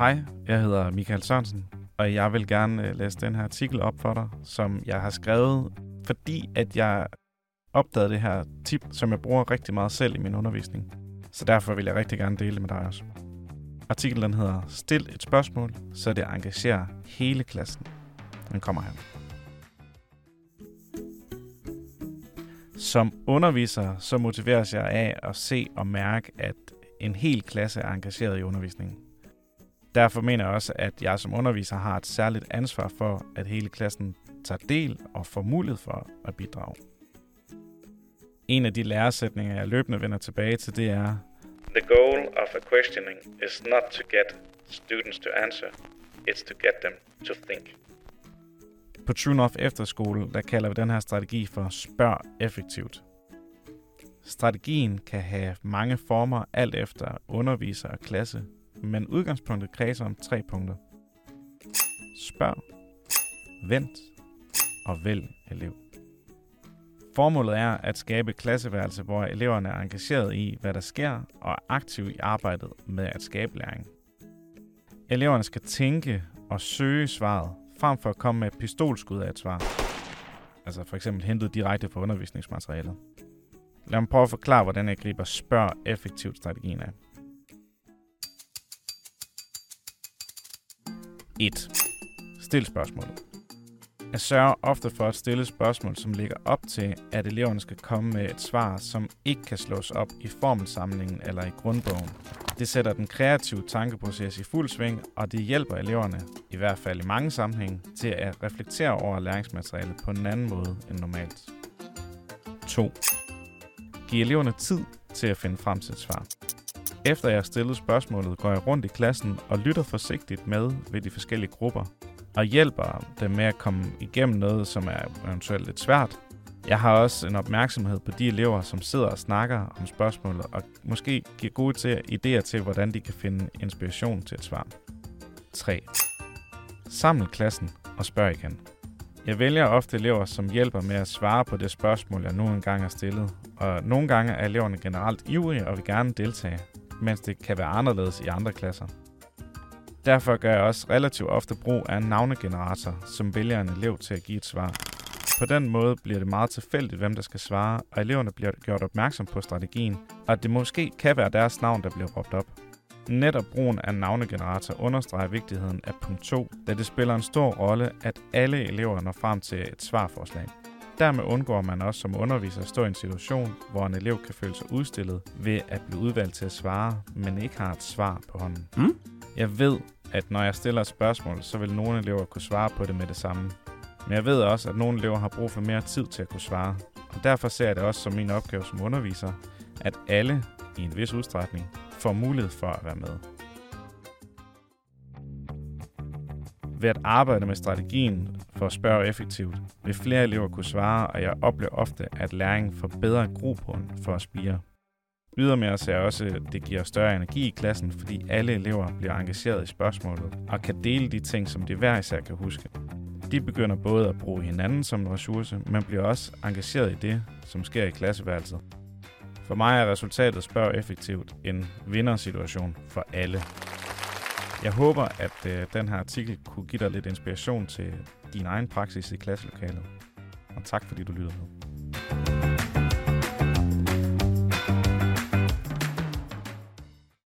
Hej, jeg hedder Michael Sørensen, og jeg vil gerne øh, læse den her artikel op for dig, som jeg har skrevet, fordi at jeg opdagede det her tip, som jeg bruger rigtig meget selv i min undervisning. Så derfor vil jeg rigtig gerne dele det med dig også. Artiklen hedder Stil et spørgsmål, så det engagerer hele klassen. Den kommer her. Som underviser, så motiveres jeg af at se og mærke, at en hel klasse er engageret i undervisningen. Derfor mener jeg også, at jeg som underviser har et særligt ansvar for, at hele klassen tager del og får mulighed for at bidrage. En af de læresætninger, jeg løbende vender tilbage til, det er, The goal of a questioning is not to get students to answer, it's to get them to think. På True North Efterskole, der kalder vi den her strategi for spørg effektivt. Strategien kan have mange former alt efter underviser og klasse, men udgangspunktet kredser om tre punkter. Spørg, vent og vælg elev. Formålet er at skabe klasseværelse, hvor eleverne er engageret i, hvad der sker, og er aktive i arbejdet med at skabe læring. Eleverne skal tænke og søge svaret, frem for at komme med et pistolskud af et svar. Altså for eksempel hentet direkte fra undervisningsmaterialet. Lad mig prøve at forklare, hvordan jeg griber spørg effektivt strategien af. 1. Stil spørgsmålet. Jeg sørger ofte for at stille spørgsmål, som ligger op til, at eleverne skal komme med et svar, som ikke kan slås op i formelsamlingen eller i grundbogen. Det sætter den kreative tankeproces i fuld sving, og det hjælper eleverne, i hvert fald i mange sammenhænge, til at reflektere over læringsmaterialet på en anden måde end normalt. 2. Giv eleverne tid til at finde frem til et svar. Efter jeg har stillet spørgsmålet, går jeg rundt i klassen og lytter forsigtigt med ved de forskellige grupper, og hjælper dem med at komme igennem noget, som er eventuelt lidt svært. Jeg har også en opmærksomhed på de elever, som sidder og snakker om spørgsmålet, og måske giver gode til, idéer til, hvordan de kan finde inspiration til et svar. 3. Saml klassen og spørg igen. Jeg vælger ofte elever, som hjælper med at svare på det spørgsmål, jeg nu engang har stillet, og nogle gange er eleverne generelt ivrige og vil gerne deltage, mens det kan være anderledes i andre klasser. Derfor gør jeg også relativt ofte brug af en navnegenerator, som vælger en elev til at give et svar. På den måde bliver det meget tilfældigt, hvem der skal svare, og eleverne bliver gjort opmærksom på strategien, og at det måske kan være deres navn, der bliver råbt op. Netop brugen af navnegenerator understreger vigtigheden af punkt 2, da det spiller en stor rolle, at alle elever når frem til et svarforslag. Dermed undgår man også som underviser at stå i en situation, hvor en elev kan føle sig udstillet ved at blive udvalgt til at svare, men ikke har et svar på hånden. Mm? Jeg ved, at når jeg stiller et spørgsmål, så vil nogle elever kunne svare på det med det samme. Men jeg ved også, at nogle elever har brug for mere tid til at kunne svare. Og derfor ser jeg det også som min opgave som underviser, at alle i en vis udstrækning får mulighed for at være med. Ved at arbejde med strategien for at spørge effektivt, vil flere elever kunne svare, og jeg oplever ofte, at læringen får bedre grobund for at spire. Ydermere ser jeg også, at det giver større energi i klassen, fordi alle elever bliver engageret i spørgsmålet og kan dele de ting, som de hver især kan huske. De begynder både at bruge hinanden som en ressource, men bliver også engageret i det, som sker i klasseværelset. For mig er resultatet spørg effektivt en vindersituation for alle. Jeg håber, at øh, den her artikel kunne give dig lidt inspiration til din egen praksis i klasselokalet. Og tak fordi du lytter med.